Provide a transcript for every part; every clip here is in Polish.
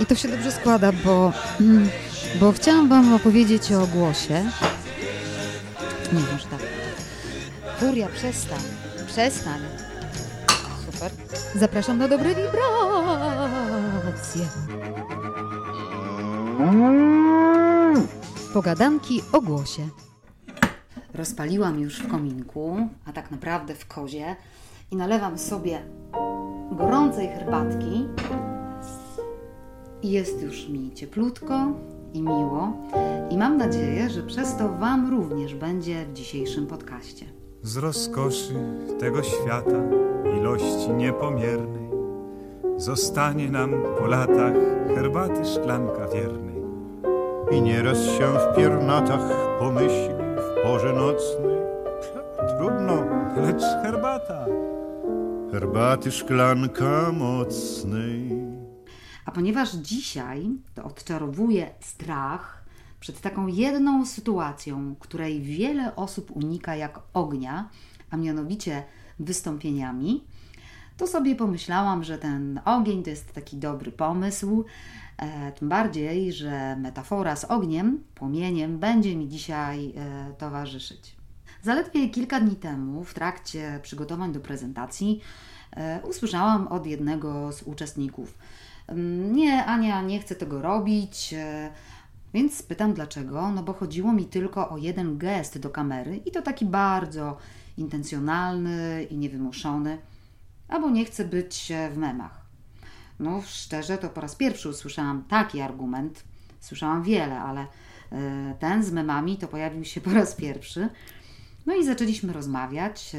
I to się dobrze składa, bo, mm, bo chciałam Wam opowiedzieć o głosie. Nie już tak. Furia, przestań. Przestań. Super. Zapraszam na dobre wibracje. Pogadanki o głosie. Rozpaliłam już w kominku, a tak naprawdę w kozie i nalewam sobie gorącej herbatki. Jest już mi cieplutko i miło i mam nadzieję, że przez to Wam również będzie w dzisiejszym podcaście. Z rozkoszy tego świata, ilości niepomiernej, zostanie nam po latach herbaty szklanka wiernej. I nieraz się w piernatach pomyśli w porze nocnej. Trudno, Lecz herbata herbaty szklanka mocnej. A ponieważ dzisiaj to odczarowuje strach przed taką jedną sytuacją, której wiele osób unika jak ognia, a mianowicie wystąpieniami, to sobie pomyślałam, że ten ogień to jest taki dobry pomysł. E, tym bardziej, że metafora z ogniem, płomieniem, będzie mi dzisiaj e, towarzyszyć. Zaledwie kilka dni temu, w trakcie przygotowań do prezentacji, e, usłyszałam od jednego z uczestników: "Mm, Nie, Ania, nie chcę tego robić. e, Więc pytam dlaczego? No bo chodziło mi tylko o jeden gest do kamery i to taki bardzo intencjonalny i niewymuszony, albo nie chcę być e, w memach. No szczerze, to po raz pierwszy usłyszałam taki argument. Słyszałam wiele, ale e, ten z memami to pojawił się po raz pierwszy. No i zaczęliśmy rozmawiać.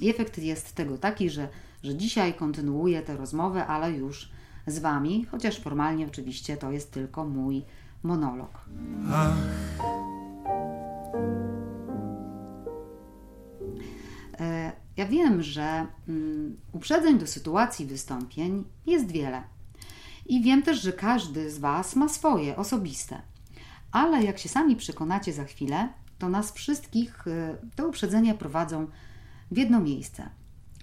I efekt jest tego taki, że, że dzisiaj kontynuuję tę rozmowę, ale już z Wami, chociaż formalnie oczywiście to jest tylko mój monolog. Ach, E, Ja wiem, że mm, uprzedzeń do sytuacji wystąpień jest wiele. I wiem też, że każdy z Was ma swoje, osobiste. Ale jak się sami przekonacie za chwilę, to nas wszystkich e, te uprzedzenia prowadzą w jedno miejsce.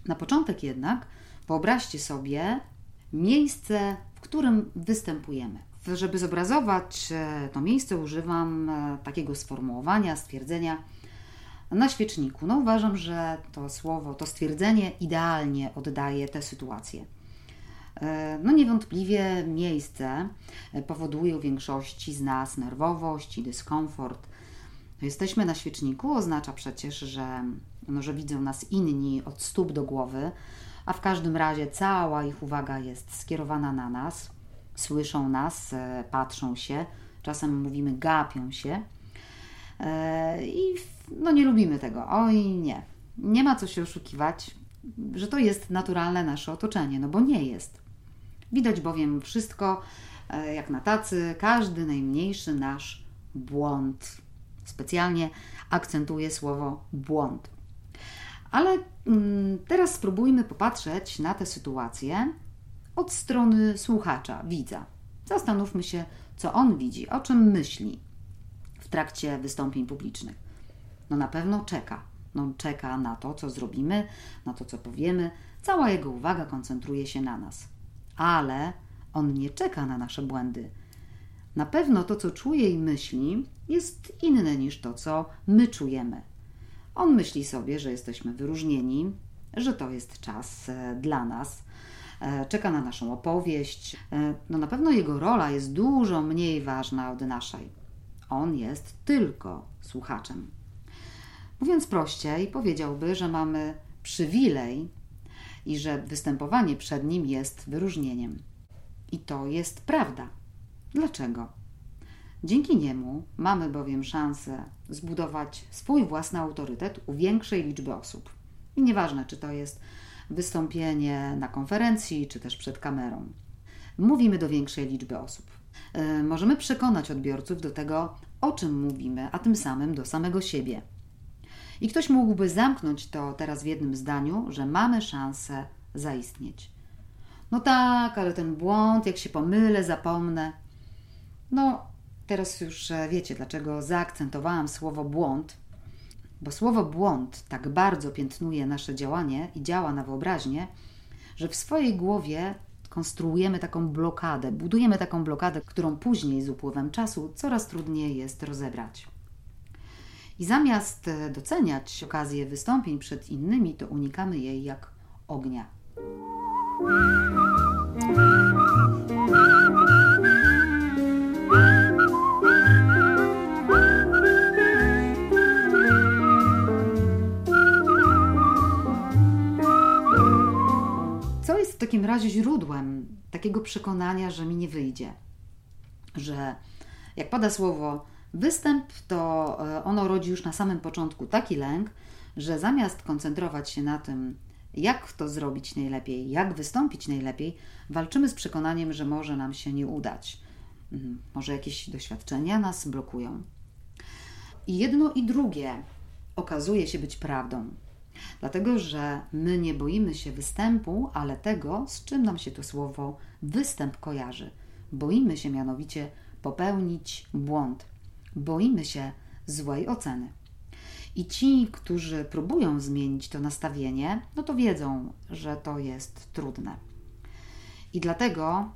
Na początek jednak wyobraźcie sobie miejsce, w którym występujemy. Żeby zobrazować e, to miejsce, używam e, takiego sformułowania, stwierdzenia na świeczniku. No uważam, że to słowo, to stwierdzenie idealnie oddaje tę sytuację. E, No niewątpliwie miejsce powoduje u większości z nas nerwowość i dyskomfort. Jesteśmy na świeczniku oznacza przecież, że, no, że widzą nas inni od stóp do głowy, a w każdym razie cała ich uwaga jest skierowana na nas. Słyszą nas, e, patrzą się, czasem mówimy gapią się. E, I no nie lubimy tego. Oj, nie. Nie ma co się oszukiwać, że to jest naturalne nasze otoczenie, no bo nie jest. Widać bowiem wszystko e, jak na tacy, każdy najmniejszy nasz błąd. Specjalnie akcentuję słowo błąd. Ale mm, teraz spróbujmy popatrzeć na tę sytuację od strony słuchacza, widza. Zastanówmy się, co on widzi, o czym myśli w trakcie wystąpień publicznych. No na pewno czeka. No czeka na to, co zrobimy, na to, co powiemy. Cała jego uwaga koncentruje się na nas. Ale on nie czeka na nasze błędy. Na pewno to, co czuje i myśli, jest inne niż to, co my czujemy. On myśli sobie, że jesteśmy wyróżnieni, że to jest czas e, dla nas, e, czeka na naszą opowieść. E, No na pewno jego rola jest dużo mniej ważna od naszej. On jest tylko słuchaczem. Mówiąc prościej, powiedziałby, że mamy przywilej i że występowanie przed nim jest wyróżnieniem. I to jest prawda. Dlaczego? Dzięki niemu mamy bowiem szansę zbudować swój własny autorytet u większej liczby osób. I nieważne, czy to jest wystąpienie na konferencji, czy też przed kamerą. Mówimy do większej liczby osób. E, Możemy przekonać odbiorców do tego, o czym mówimy, a tym samym do samego siebie. I ktoś mógłby zamknąć to teraz w jednym zdaniu, że mamy szansę zaistnieć. No tak, ale ten błąd, jak się pomylę, zapomnę. No, teraz już wiecie, dlaczego zaakcentowałam słowo błąd, bo słowo błąd tak bardzo piętnuje nasze działanie i działa na wyobraźnię, że w swojej głowie konstruujemy taką blokadę, budujemy taką blokadę, którą później z upływem czasu coraz trudniej jest rozebrać. I zamiast e, doceniać okazję wystąpień przed innymi, to unikamy jej jak ognia. Takim razie źródłem takiego przekonania, że mi nie wyjdzie? Że jak pada słowo występ, to e, ono rodzi już na samym początku taki lęk, że zamiast koncentrować się na tym, jak to zrobić najlepiej, jak wystąpić najlepiej, walczymy z przekonaniem, że może nam się nie udać. Mhm, może jakieś doświadczenia nas blokują. I jedno i drugie okazuje się być prawdą. Dlatego, że my nie boimy się występu, ale tego, z czym nam się to słowo występ kojarzy. Boimy się mianowicie popełnić błąd. Boimy się złej oceny. I ci, którzy próbują zmienić to nastawienie, no to wiedzą, że to jest trudne. I dlatego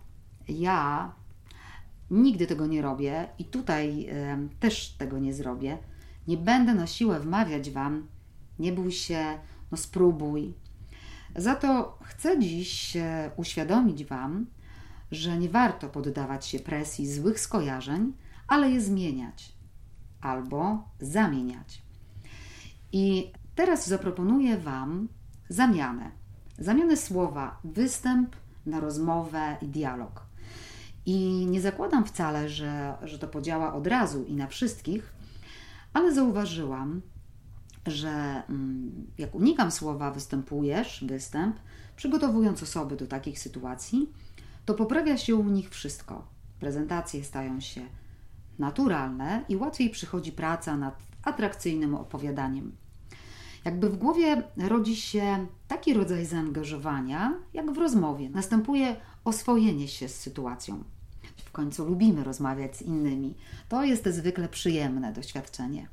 ja nigdy tego nie robię i tutaj y, też tego nie zrobię. Nie będę na siłę wmawiać Wam, nie bój się, no spróbuj. Za to chcę dziś uświadomić Wam, że nie warto poddawać się presji złych skojarzeń, ale je zmieniać albo zamieniać. I teraz zaproponuję Wam zamianę. Zamianę słowa występ na rozmowę i dialog. I nie zakładam wcale, że, że to podziała od razu i na wszystkich, ale zauważyłam, że mm, jak unikam słowa występujesz, występ, przygotowując osoby do takich sytuacji, to poprawia się u nich wszystko. Prezentacje stają się naturalne i łatwiej przychodzi praca nad atrakcyjnym opowiadaniem. Jakby w głowie rodzi się taki rodzaj zaangażowania, jak w rozmowie. Następuje oswojenie się z sytuacją. W końcu lubimy rozmawiać z innymi. To jest zwykle przyjemne doświadczenie.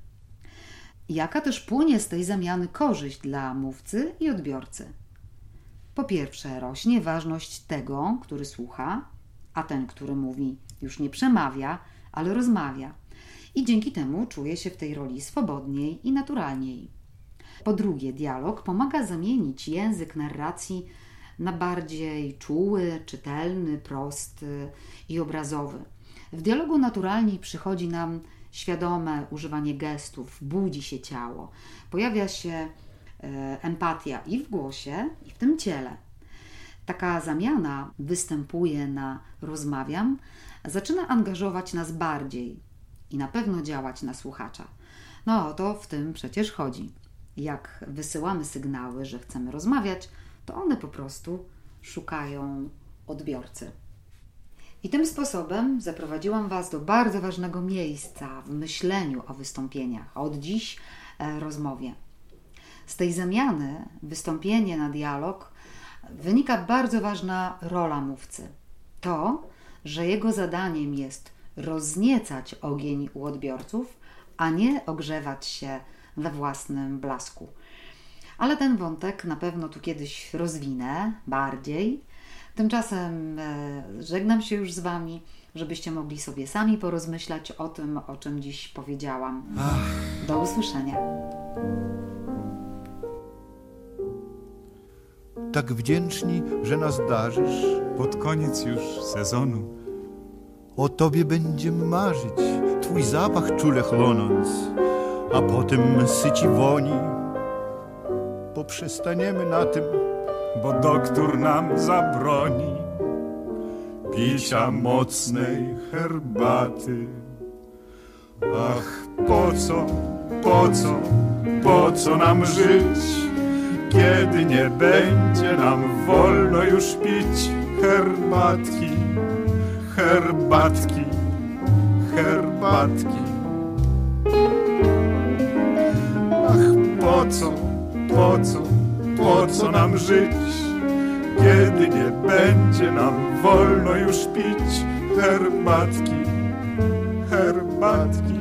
Jaka też płynie z tej zamiany korzyść dla mówcy i odbiorcy? Po pierwsze, rośnie ważność tego, który słucha, a ten, który mówi, już nie przemawia, ale rozmawia. I dzięki temu czuje się w tej roli swobodniej i naturalniej. Po drugie, dialog pomaga zamienić język narracji na bardziej czuły, czytelny, prosty i obrazowy. W dialogu naturalniej przychodzi nam świadome używanie gestów, budzi się ciało, pojawia się e, empatia i w głosie, i w tym ciele. Taka zamiana występuje na rozmawiam, zaczyna angażować nas bardziej i na pewno działać na słuchacza. No to w tym przecież chodzi. Jak wysyłamy sygnały, że chcemy rozmawiać, to one po prostu szukają odbiorcy. I tym sposobem zaprowadziłam Was do bardzo ważnego miejsca w myśleniu o wystąpieniach, od dziś e, rozmowie. Z tej zamiany, wystąpienie na dialog, wynika bardzo ważna rola mówcy. To, że jego zadaniem jest rozniecać ogień u odbiorców, a nie ogrzewać się we własnym blasku. Ale ten wątek na pewno tu kiedyś rozwinę bardziej. Tymczasem e, żegnam się już z Wami, żebyście mogli sobie sami porozmyślać o tym, o czym dziś powiedziałam. Do usłyszenia. Tak wdzięczni, że nas darzysz. Pod koniec już sezonu O tobie będziemy marzyć, twój zapach czule chlonąc, a potem syci woni. Poprzestaniemy na tym, bo doktor nam zabroni picia mocnej herbaty. Ach, po co, po co, po co nam żyć, kiedy nie będzie nam wolno już pić herbatki, herbatki, herbatki. Ach, po co, po co, po co nam żyć, kiedy nie będzie nam wolno już pić herbatki, herbatki.